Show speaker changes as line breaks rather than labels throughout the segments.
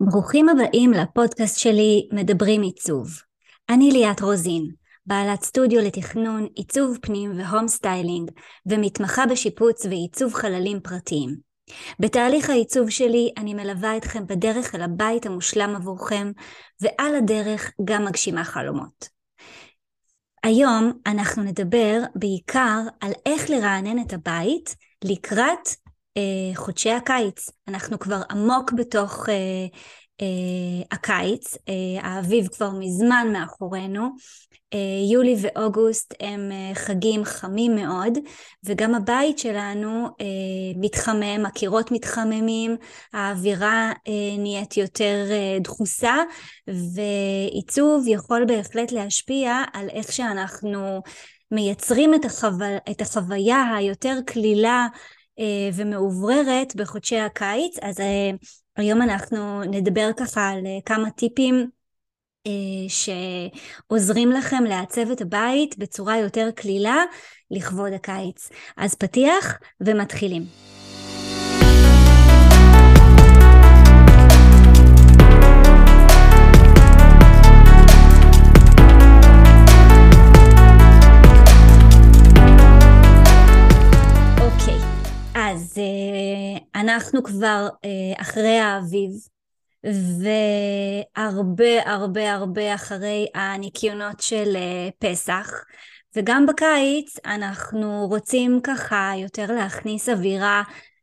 ברוכים הבאים לפודקאסט שלי מדברים עיצוב. אני ליאת רוזין, בעלת סטודיו לתכנון, עיצוב פנים ו home styling, ומתמחה בשיפוץ ועיצוב חללים פרטיים. בתהליך העיצוב שלי אני מלווה אתכם בדרך אל הבית המושלם עבורכם, ועל הדרך גם מגשימה חלומות. היום אנחנו נדבר בעיקר על איך לרענן את הבית לקראת חודשי הקיץ. אנחנו כבר עמוק בתוך אה, אה, הקיץ, אה, האביב כבר מזמן מאחורינו. אה, יולי ואוגוסט הם אה, חגים חמים מאוד, וגם הבית שלנו אה, מתחמם, הקירות מתחממים, האווירה אה, נהיית יותר אה, דחוסה, ועיצוב יכול בהחלט להשפיע על איך שאנחנו מייצרים את, החו... את החוויה היותר קלילה אה, ומאובררת בחודשי הקיץ, אז אה, היום אנחנו נדבר ככה על אה, כמה טיפים שעוזרים לכם לעצב את הבית בצורה יותר קלילה לכבוד הקיץ. אז פתיח ומתחילים. אנחנו כבר uh, אחרי האביב, והרבה הרבה הרבה אחרי הניקיונות של uh, פסח, וגם בקיץ אנחנו רוצים ככה יותר להכניס אווירה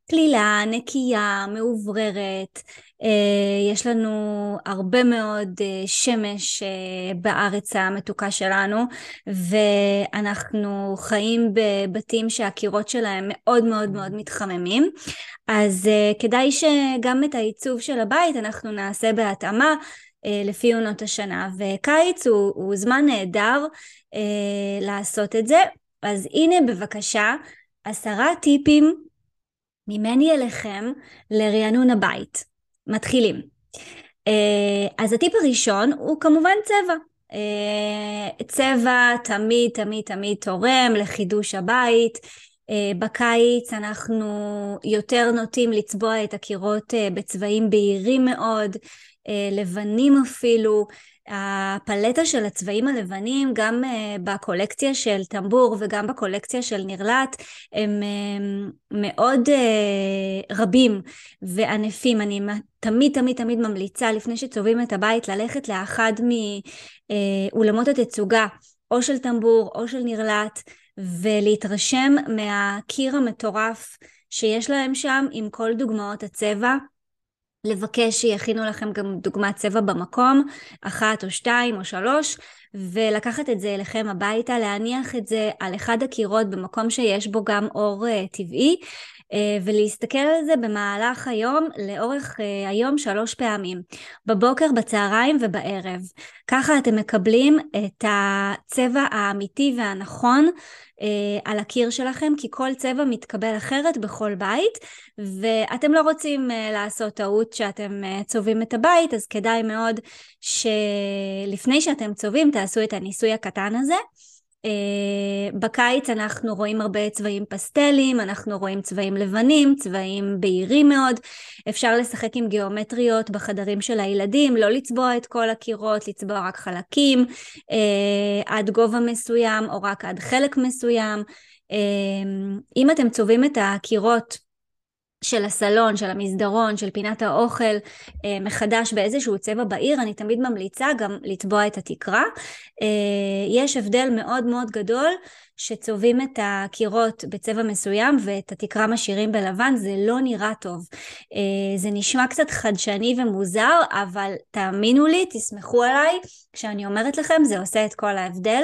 קלילה, נקייה, מאובררת. אה, יש לנו הרבה מאוד אה, שמש אה, בארץ המתוקה שלנו, ואנחנו חיים בבתים שהקירות שלהם מאוד מאוד מאוד מתחממים. אז כדאי שגם את העיצוב של הבית אנחנו נעשה בהתאמה. לפי עונות השנה, וקיץ הוא, הוא זמן נהדר אה, לעשות את זה. אז הנה בבקשה עשרה טיפים ממני אליכם לרענון הבית. מתחילים. אה, אז הטיפ הראשון הוא כמובן צבע. אה, צבע תמיד תמיד תמיד תורם לחידוש הבית. אה, בקיץ אנחנו יותר נוטים לצבוע את הקירות בצבעים בהירים מאוד, לבנים אפילו. הפלטה של הצבעים הלבנים גם בקולקציה של טמבור וגם בקולקציה של נרלט הם מאוד רבים וענפים. אני תמיד תמיד תמיד ממליצה לפני שצובעים את הבית ללכת לאחד מאולמות התצוגה או של טמבור או של נרלט ולהתרשם מהקיר המטורף שיש להם שם עם כל דוגמאות הצבע. לבקש שיכינו לכם גם דוגמת צבע במקום, אחת או שתיים או שלוש, ולקחת את זה אליכם הביתה, להניח את זה על אחד הקירות במקום שיש בו גם אור uh, טבעי, ולהסתכל על זה במהלך היום, לאורך uh, היום שלוש פעמים, בבוקר, בצהריים ובערב. ככה אתם מקבלים את הצבע האמיתי והנכון אה, על הקיר שלכם, כי כל צבע מתקבל אחרת בכל בית, ואתם לא רוצים אה, לעשות טעות שאתם אה, צובעים את הבית, אז כדאי מאוד שלפני שאתם צובעים תעשו את הניסוי הקטן הזה. Uh, בקיץ אנחנו רואים הרבה צבעים פסטלים, אנחנו רואים צבעים לבנים, צבעים בהירים מאוד. אפשר לשחק עם גיאומטריות בחדרים של הילדים, לא לצבוע את כל הקירות, לצבוע רק חלקים uh, עד גובה מסוים או רק עד חלק מסוים. Uh, אם אתם צובעים את הקירות של הסלון, של המסדרון, של פינת האוכל אה, מחדש באיזשהו צבע בהיר, אני תמיד ממליצה גם לטבוע את התקרה. אה, יש הבדל מאוד מאוד גדול שצובעים את הקירות בצבע מסוים ואת התקרה משאירים בלבן, זה לא נראה טוב. אה, זה נשמע קצת חדשני ומוזר, אבל תאמינו לי, תסמכו עליי, כשאני אומרת לכם זה עושה את כל ההבדל.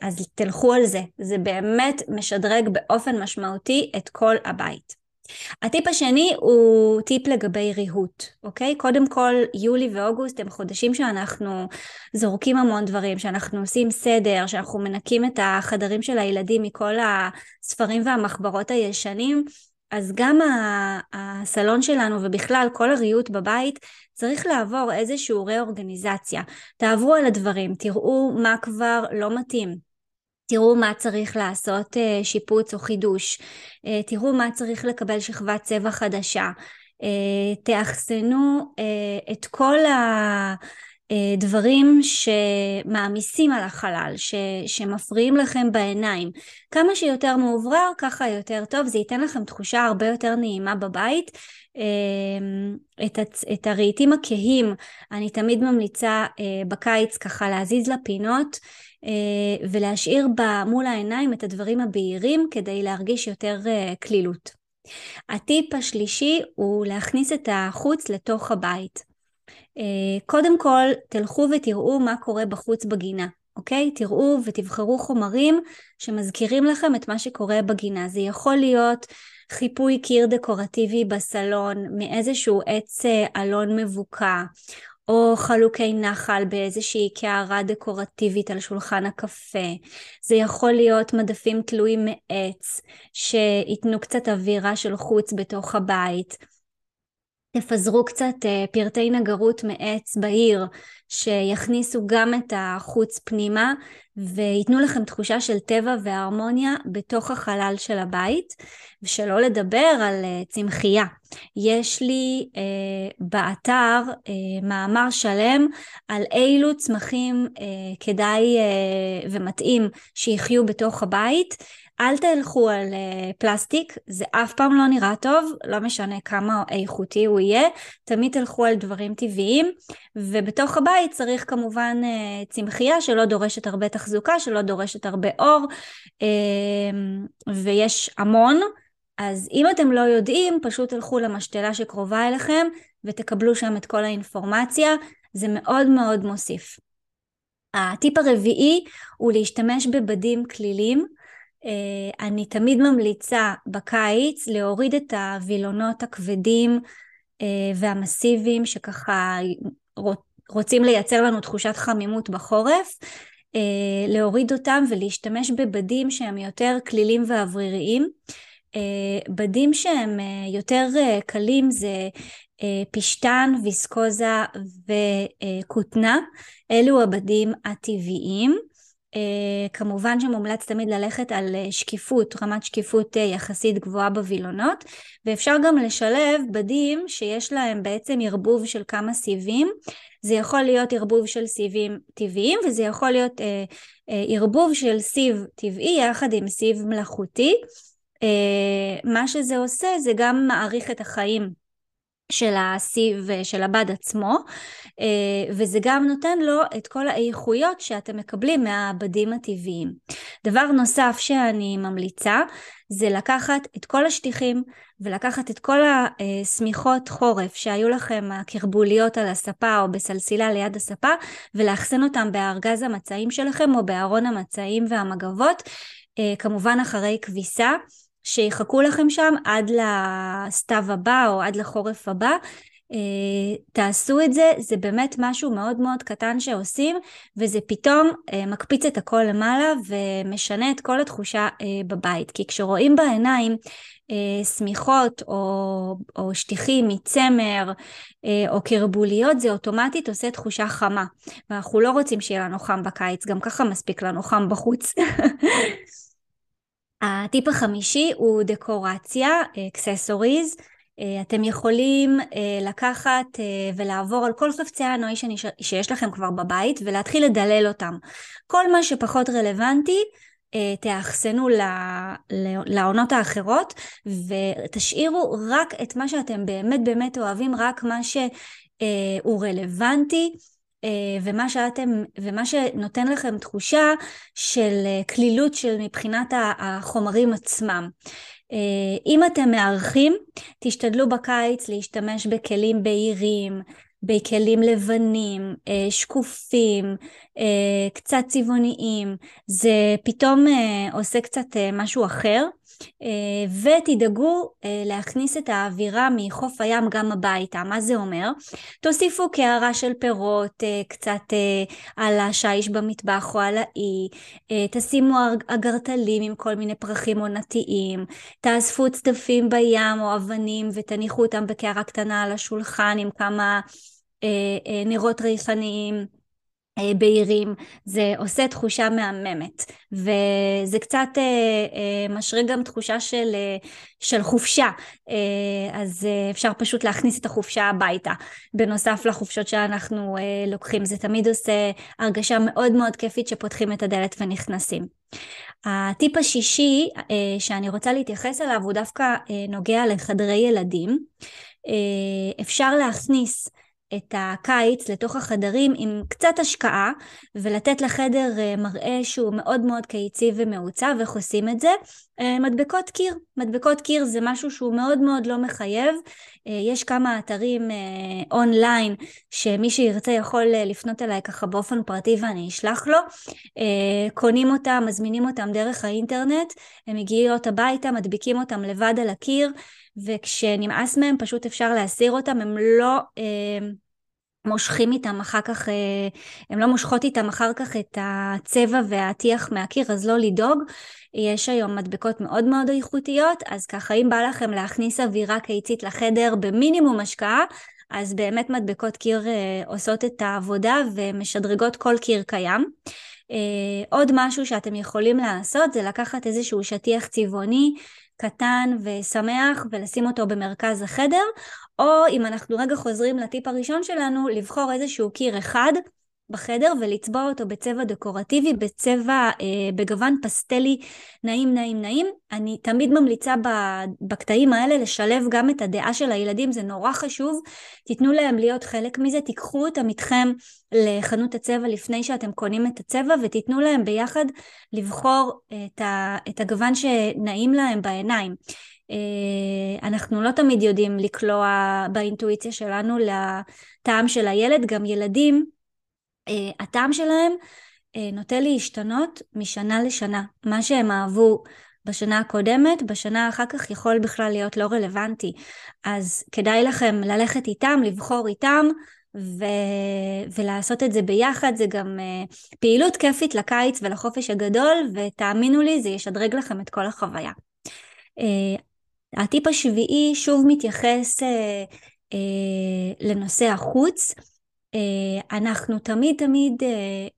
אז תלכו על זה, זה באמת משדרג באופן משמעותי את כל הבית. הטיפ השני הוא טיפ לגבי ריהוט, אוקיי? קודם כל, יולי ואוגוסט הם חודשים שאנחנו זורקים המון דברים, שאנחנו עושים סדר, שאנחנו מנקים את החדרים של הילדים מכל הספרים והמחברות הישנים, אז גם הסלון שלנו ובכלל כל הריהוט בבית צריך לעבור איזשהו רה-אורגניזציה. תעברו על הדברים, תראו מה כבר לא מתאים. תראו מה צריך לעשות אה, שיפוץ או חידוש, אה, תראו מה צריך לקבל שכבת צבע חדשה, תאחסנו את כל ה... דברים שמעמיסים על החלל, ש, שמפריעים לכם בעיניים. כמה שיותר מאוברר, ככה יותר טוב, זה ייתן לכם תחושה הרבה יותר נעימה בבית. את, הצ... את הרהיטים הכהים, אני תמיד ממליצה בקיץ ככה להזיז לפינות ולהשאיר מול העיניים את הדברים הבהירים כדי להרגיש יותר קלילות. הטיפ השלישי הוא להכניס את החוץ לתוך הבית. אה, קודם כל תלכו ותראו מה קורה בחוץ בגינה, אוקיי? תראו ותבחרו חומרים שמזכירים לכם את מה שקורה בגינה. זה יכול להיות חיפוי קיר דקורטיבי בסלון מאיזשהו עץ אה, אלון מבוקע, או חלוקי נחל באיזושהי קערה דקורטיבית על שולחן הקפה. זה יכול להיות מדפים תלויים מעץ שייתנו קצת אווירה של חוץ בתוך הבית. תפזרו קצת אה, פרטי נגרות מעץ בעיר שיכניסו גם את החוץ פנימה וייתנו לכם תחושה של טבע והרמוניה בתוך החלל של הבית ושלא לדבר על אה, צמחייה. יש לי אה, באתר אה, מאמר שלם על אילו צמחים אה, כדאי אה, ומתאים שיחיו בתוך הבית אל תלכו על uh, פלסטיק, זה אף פעם לא נראה טוב, לא משנה כמה איכותי הוא יהיה, תמיד תלכו על דברים טבעיים, ובתוך הבית צריך כמובן uh, צמחייה שלא דורשת הרבה תחזוקה, שלא דורשת הרבה אור, uh, ויש המון, אז אם אתם לא יודעים, פשוט תלכו למשתלה שקרובה אליכם ותקבלו שם את כל האינפורמציה, זה מאוד מאוד מוסיף. הטיפ הרביעי הוא להשתמש בבדים כלילים. אה, אני תמיד ממליצה בקיץ להוריד את הווילונות הכבדים אה, והמסיביים שככה רוצים לייצר לנו תחושת חמימות בחורף, אה, להוריד אותם ולהשתמש בבדים שהם יותר כלילים ואווריריים. בדים שהם יותר קלים זה פשטן, ויסקוזה וכותנה, אלו הבדים הטבעיים. Uh, כמובן שמומלץ תמיד ללכת על uh, שקיפות, רמת שקיפות uh, יחסית גבוהה בווילונות, ואפשר גם לשלב בדים שיש להם בעצם ערבוב של כמה סיבים, זה יכול להיות ערבוב של סיבים טבעיים וזה יכול להיות ערבוב של סיב טבעי יחד עם סיב מלאכותי. מה שזה עושה זה גם מעריך את החיים של הסיב של הבד עצמו אה, וזה גם נותן לו את כל האיכויות שאתם מקבלים מהבדים הטבעיים. דבר נוסף שאני ממליצה זה לקחת את כל השטיחים ולקחת את כל השמיכות חורף שהיו לכם הקרבוליות על הספה או בסלסילה ליד הספה ולאחסן אותם בארגז המצעים שלכם או בארון המצעים והמגבות אה, כמובן אחרי כביסה שיחכו לכם שם עד לסתיו הבא או עד לחורף הבא. Uh, תעשו את זה, זה באמת משהו מאוד מאוד קטן שעושים וזה פתאום uh, מקפיץ את הכל למעלה ומשנה את כל התחושה uh, בבית. כי כשרואים בעיניים שמיכות או, או שטיחים מצמר או קרבוליות זה אוטומטית עושה תחושה חמה. ואנחנו לא רוצים שיהיה לנו חם בקיץ גם ככה מספיק לנו חם בחוץ הטיפ החמישי הוא דקורציה, אקססוריז. אה, אתם יכולים אה, לקחת אה, ולעבור על כל חפצי הנוי שיש לכם כבר בבית ולהתחיל לדלל אותם. כל מה שפחות רלוונטי תאחסנו לעונות האחרות ותשאירו רק את מה שאתם באמת באמת אוהבים, רק מה שהוא רלוונטי. אה, ומה שאתם, ומה שנותן לכם תחושה של אה, כלילות של מבחינת החומרים עצמם. אה, אם אתם מארחים, תשתדלו בקיץ להשתמש בכלים בהירים, בכלים לבנים, שקופים, קצת צבעוניים, זה פתאום עושה קצת משהו אחר. אה, ותדאגו אה, להכניס את האווירה מחוף הים גם הביתה. מה זה אומר? תוסיפו קערה של פירות אה, קצת על השיש במטבח או על האי, תשימו אגרטלים עם כל מיני פרחים עונתיים, תאספו צדפים בים או אבנים ותניחו אותם בקערה קטנה על השולחן עם כמה נרות ריחניים. אה, בהירים, זה עושה תחושה מהממת. וזה קצת אה, אה, משרה גם תחושה של, אה, של חופשה. אה, אז אה, אפשר פשוט להכניס את החופשה הביתה. בנוסף לחופשות שאנחנו אה, לוקחים זה תמיד עושה הרגשה מאוד מאוד כיפית שפותחים את הדלת ונכנסים. הטיפ השישי אה, שאני רוצה להתייחס אליו הוא דווקא אה, נוגע לחדרי ילדים. אה, אפשר להכניס את הקיץ לתוך החדרים עם קצת השקעה ולתת לחדר אה, מראה שהוא מאוד מאוד קיצי ומעוצב, איך עושים את זה? אה, מדבקות קיר. מדבקות קיר זה משהו שהוא מאוד מאוד לא מחייב. אה, יש כמה אתרים אונליין שמי שירצה יכול לפנות אליי ככה באופן פרטי ואני אשלח לו. קונים אותם, מזמינים אותם דרך האינטרנט, הם מגיעות הביתה, מדביקים אותם לבד על הקיר. וכשנמאס מהם פשוט אפשר להסיר אותם, הם לא מושכים איתם אחר כך, אה, הם לא מושכות איתם אחר כך את הצבע והטיח מהקיר, אז לא לדאוג. יש היום מדבקות מאוד מאוד איכותיות, אז ככה אם בא לכם להכניס אווירה קיצית לחדר במינימום השקעה, אז באמת מדבקות קיר אה, עושות את העבודה ומשדרגות כל קיר קיים. אה, עוד משהו שאתם יכולים לעשות זה לקחת איזשהו שטיח צבעוני קטן ושמח ולשים אותו במרכז החדר, או אם אנחנו רגע חוזרים לטיפ הראשון שלנו, לבחור איזשהו קיר אחד בחדר ולצבוע אותו בצבע דקורטיבי, בצבע, אה, בגוון פסטלי נעים נעים נעים. אני תמיד ממליצה בקטעים האלה לשלב גם את הדעה של הילדים, זה נורא חשוב. תיתנו להם להיות חלק מזה, תיקחו אותם איתכם לחנות הצבע לפני שאתם קונים את הצבע ותיתנו להם ביחד לבחור את, ה, את הגוון שנעים להם בעיניים. אה, אנחנו לא תמיד יודעים לקלוע באינטואיציה שלנו לטעם של הילד, גם ילדים אה, הטעם שלהם אה, נוטה להשתנות משנה לשנה. מה שהם אהבו בשנה הקודמת, בשנה אחר כך יכול בכלל להיות לא רלוונטי. אז כדאי לכם ללכת איתם, לבחור איתם. ו... ולעשות את זה ביחד זה גם uh, פעילות כיפית לקיץ ולחופש הגדול ותאמינו לי זה ישדרג לכם את כל החוויה. Uh, הטיפ השביעי שוב מתייחס uh, uh, לנושא החוץ. אה, אנחנו תמיד תמיד אה,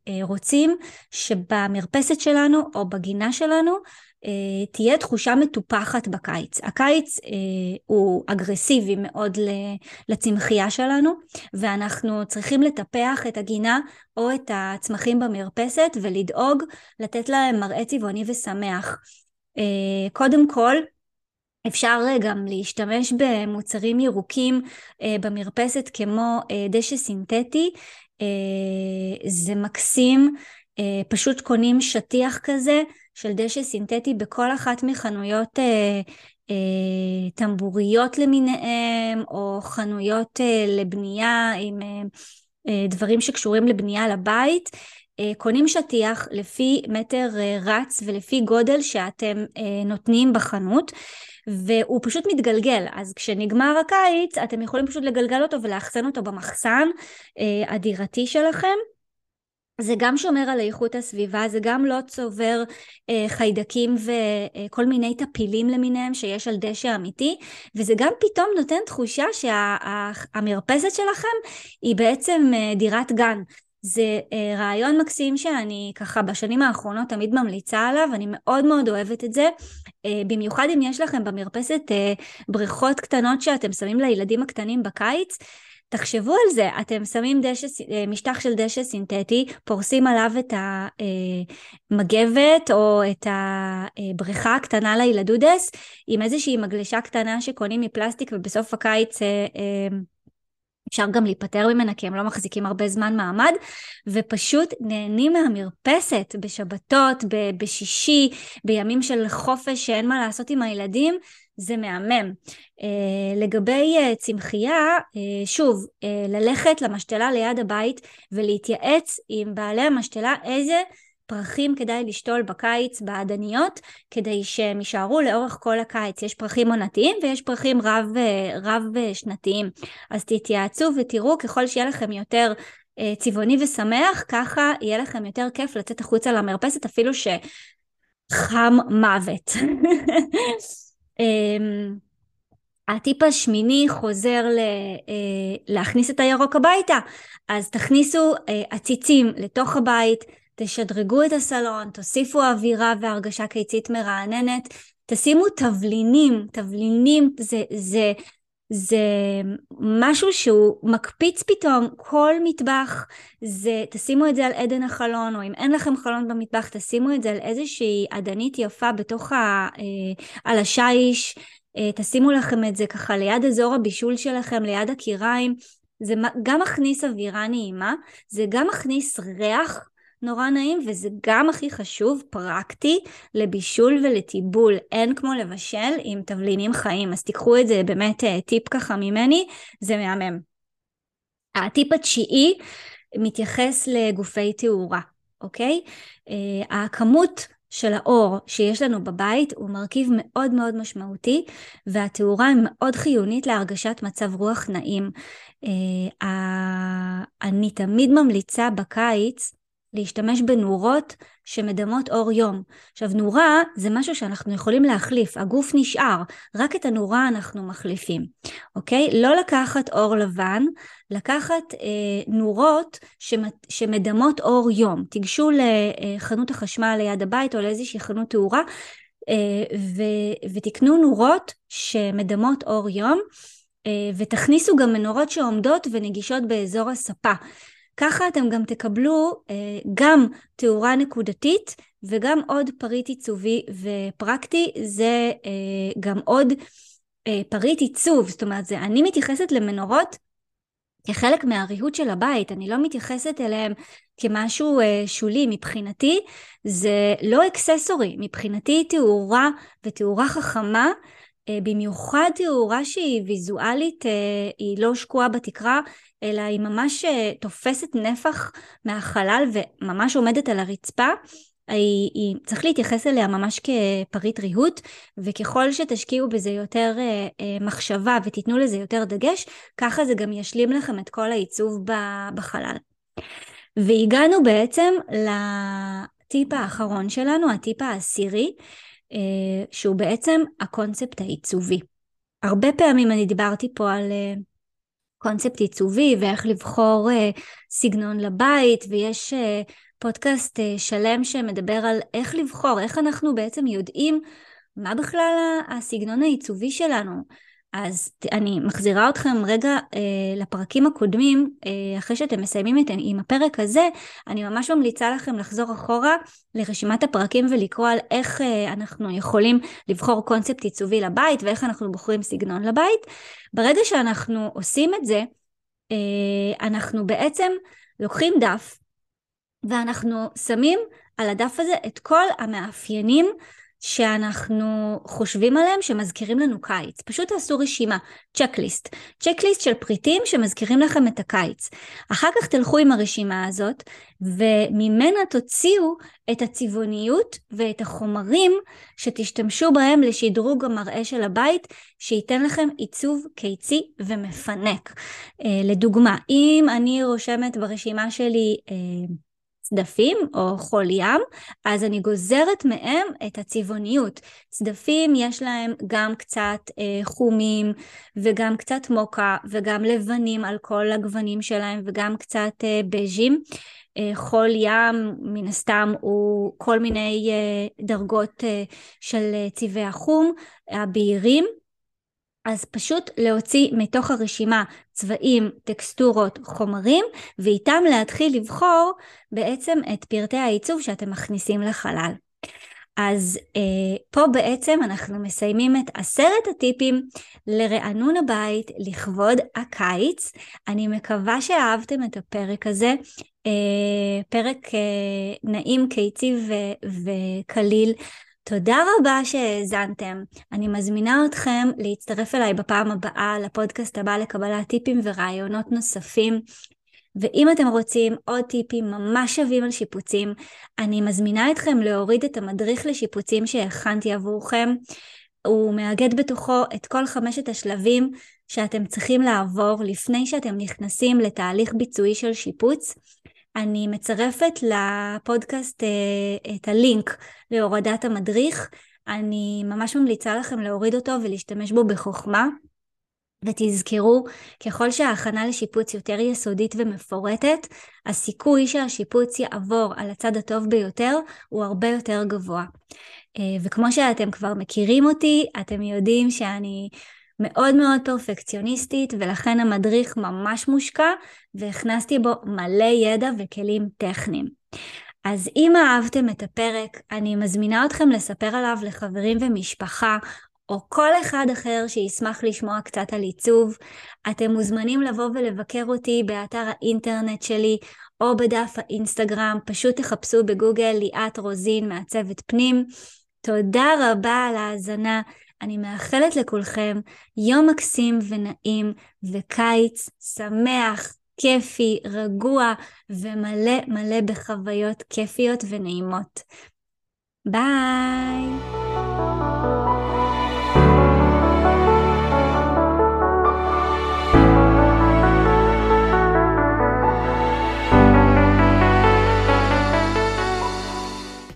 אה, רוצים שבמרפסת שלנו או בגינה שלנו תהיה תחושה מטופחת בקיץ. הקיץ הוא אגרסיבי מאוד לצמחייה שלנו ואנחנו צריכים לטפח את הגינה או את הצמחים במרפסת ולדאוג לתת להם מראה צבעוני ושמח. קודם כל אפשר אה, גם להשתמש במוצרים ירוקים אה, במרפסת כמו אה, דשא סינתטי, זה מקסים, פשוט קונים שטיח כזה של דשא סינתטי בכל אחת מחנויות טמבוריות למיניהם או חנויות לבנייה עם דברים שקשורים לבנייה לבית. קונים שטיח לפי מטר רץ ולפי גודל שאתם נותנים בחנות והוא פשוט מתגלגל, אז כשנגמר הקיץ אתם יכולים פשוט לגלגל אותו ולאחסן אותו במחסן אה, הדירתי שלכם. זה גם שומר על איכות הסביבה, זה גם לא צובר אה, חיידקים וכל אה, מיני טפילים למיניהם שיש על דשא אמיתי, וזה גם פתאום נותן תחושה שהמרפסת שה, שלכם היא בעצם אה, דירת גן. זה אה, רעיון מקסים שאני ככה בשנים האחרונות תמיד ממליצה עליו, אני מאוד מאוד אוהבת את זה, אה, במיוחד אם יש לכם במרפסת אה, בריכות קטנות שאתם שמים לילדים הקטנים בקיץ, תחשבו על זה, אתם שמים דשא, משטח של דשא סינתטי, פורסים עליו את המגבת או את הבריכה הקטנה לילדודס עם איזושהי מגלשה קטנה שקונים מפלסטיק ובסוף הקיץ אפשר גם להיפטר ממנה כי הם לא מחזיקים הרבה זמן מעמד, ופשוט נהנים מהמרפסת בשבתות, בשישי, בימים של חופש שאין מה לעשות עם הילדים, זה מהמם. Uh, לגבי uh, צמחייה, uh, שוב, uh, ללכת למשתלה ליד הבית ולהתייעץ עם בעלי המשתלה איזה פרחים כדאי לשתול בקיץ בעדניות כדי שהם יישארו לאורך כל הקיץ. יש פרחים עונתיים ויש פרחים רב, רב שנתיים. אז תתייעצו ותראו ככל שיהיה לכם יותר אה, צבעוני ושמח, ככה יהיה לכם יותר כיף לצאת החוצה למרפסת אפילו שחם מוות. אמ, הטיפ השמיני חוזר ל, להכניס את הירוק הביתה, אז תכניסו עציצים לתוך הבית, תשדרגו את הסלון, תוסיפו אווירה והרגשה קיצית מרעננת, תשימו תבלינים, תבלינים זה, זה, זה משהו שהוא מקפיץ פתאום כל מטבח, זה, תשימו את זה על עדן החלון, או אם אין לכם חלון במטבח, תשימו את זה על איזושהי עדנית יפה בתוך ה... אה, על השיש, אה, תשימו לכם את זה ככה ליד אזור הבישול שלכם, ליד הקיריים, זה גם מכניס אווירה נעימה, זה גם מכניס ריח נורא נעים, וזה גם הכי חשוב, פרקטי, לבישול ולטיבול. אין כמו לבשל עם תבלינים חיים, אז תיקחו את זה באמת אה, טיפ ככה ממני, זה מהמם. הטיפ התשיעי מתייחס לגופי תאורה, אוקיי? אה, הכמות של האור שיש לנו בבית הוא מרכיב מאוד מאוד משמעותי והתאורה היא מאוד חיונית להרגשת מצב רוח נעים. אה, אני תמיד ממליצה בקיץ להשתמש בנורות שמדמות אור יום. עכשיו נורה זה משהו שאנחנו יכולים להחליף, הגוף נשאר, רק את הנורה אנחנו מחליפים, אוקיי? לא לקחת אור לבן, לקחת אה, נורות שמת, שמדמות אור יום. תיגשו לחנות החשמל ליד הבית או לאיזושהי חנות תאורה אה, ו, ותקנו נורות שמדמות אור יום. אה, ותכניסו גם מנורות שעומדות ונגישות באזור הספה. ככה אתם גם תקבלו אה, גם תאורה נקודתית וגם עוד פריט עיצובי ופרקטי, זה אה, גם עוד אה, פריט עיצוב, זאת אומרת, זה, אני מתייחסת למנורות כחלק מהריהוט של הבית, אני לא מתייחסת אליהם כמשהו אה, שולי, מבחינתי זה לא אקססורי, מבחינתי תאורה ותאורה חכמה אה, במיוחד תאורה שהיא ויזואלית, אה, היא לא שקועה בתקרה, אלא היא ממש אה, תופסת נפח מהחלל וממש עומדת על הרצפה. היא, היא, צריך להתייחס אליה ממש כפריט ריהוט, וככל שתשקיעו בזה יותר אה, אה, מחשבה ותיתנו לזה יותר דגש, ככה זה גם ישלים לכם את כל העיצוב בחלל. והגענו בעצם לטיפ האחרון שלנו, הטיפ העשירי, אה, שהוא בעצם הקונספט העיצובי. הרבה פעמים אני דיברתי פה על אה, קונספט עיצובי ואיך לבחור אה, סגנון לבית, ויש פודקאסט שלם שמדבר על איך לבחור, איך אנחנו בעצם יודעים מה בכלל הסגנון העיצובי שלנו. אז אני מחזירה אתכם רגע אה, לפרקים הקודמים, אה, אחרי שאתם מסיימים את, עם הפרק הזה, אני ממש ממליצה לכם לחזור אחורה לרשימת הפרקים ולקרוא על איך אה, אנחנו יכולים לבחור קונספט עיצובי לבית ואיך אנחנו בוחרים סגנון לבית. ברגע שאנחנו עושים את זה, אה, אנחנו בעצם לוקחים דף ואנחנו שמים על הדף הזה את כל המאפיינים שאנחנו חושבים עליהם שמזכירים לנו קיץ. פשוט תעשו רשימה, צ'קליסט. צ'קליסט של פריטים שמזכירים לכם את הקיץ. אחר כך תלכו עם הרשימה הזאת וממנה תוציאו את הצבעוניות ואת החומרים שתשתמשו בהם לשדרוג המראה של הבית, שייתן לכם עיצוב קיצי ומפנק. אה, לדוגמה, אם אני רושמת ברשימה שלי אה, צדפים או חול ים, אז אני גוזרת מהם את הצבעוניות. צדפים יש להם גם קצת אה, חומים וגם קצת מוקה וגם לבנים על כל הגוונים שלהם וגם קצת אה, בז'ים. אה, חול ים מן הסתם הוא כל מיני אה, דרגות אה, של אה, צבעי החום הבהירים. אז פשוט להוציא מתוך הרשימה צבעים, טקסטורות, חומרים, ואיתם להתחיל לבחור בעצם את פרטי העיצוב שאתם מכניסים לחלל. אז אה, פה בעצם אנחנו מסיימים את עשרת הטיפים לרענון הבית לכבוד הקיץ. אני מקווה שאהבתם את הפרק הזה. אה, פרק אה, נעים, קיצי וקליל. תודה רבה שהאזנתם. אני מזמינה אתכם להצטרף אליי בפעם הבאה לפודקאסט הבא לקבלת טיפים ורעיונות נוספים. ואם אתם רוצים עוד טיפים ממש שווים על שיפוצים, אני מזמינה אתכם להוריד את המדריך לשיפוצים שהכנתי עבורכם. הוא מאגד בתוכו את כל חמשת השלבים שאתם צריכים לעבור לפני שאתם נכנסים לתהליך ביצועי של שיפוץ. אני מצרפת לפודקאסט אה, את הלינק להורדת המדריך. אני ממש ממליצה לכם להוריד אותו ולהשתמש בו בחוכמה. ותזכרו, ככל שההכנה לשיפוץ יותר יסודית ומפורטת, הסיכוי שהשיפוץ יעבור על הצד הטוב ביותר הוא הרבה יותר גבוה. אה, וכמו שאתם כבר מכירים אותי, אתם יודעים שאני מאוד מאוד פרפקציוניסטית, ולכן המדריך ממש מושקע, והכנסתי בו מלא ידע וכלים טכניים. אז אם אהבתם את הפרק, אני מזמינה אתכם לספר עליו לחברים ומשפחה, או כל אחד אחר שישמח לשמוע קצת על עיצוב. אתם מוזמנים לבוא ולבקר אותי באתר האינטרנט שלי, או בדף האינסטגרם, פשוט תחפשו בגוגל ליאת רוזין מעצבת פנים. תודה רבה על ההאזנה. אני מאחלת לכולכם יום מקסים ונעים וקיץ שמח, כיפי, רגוע ומלא מלא בחוויות כיפיות ונעימות. ביי!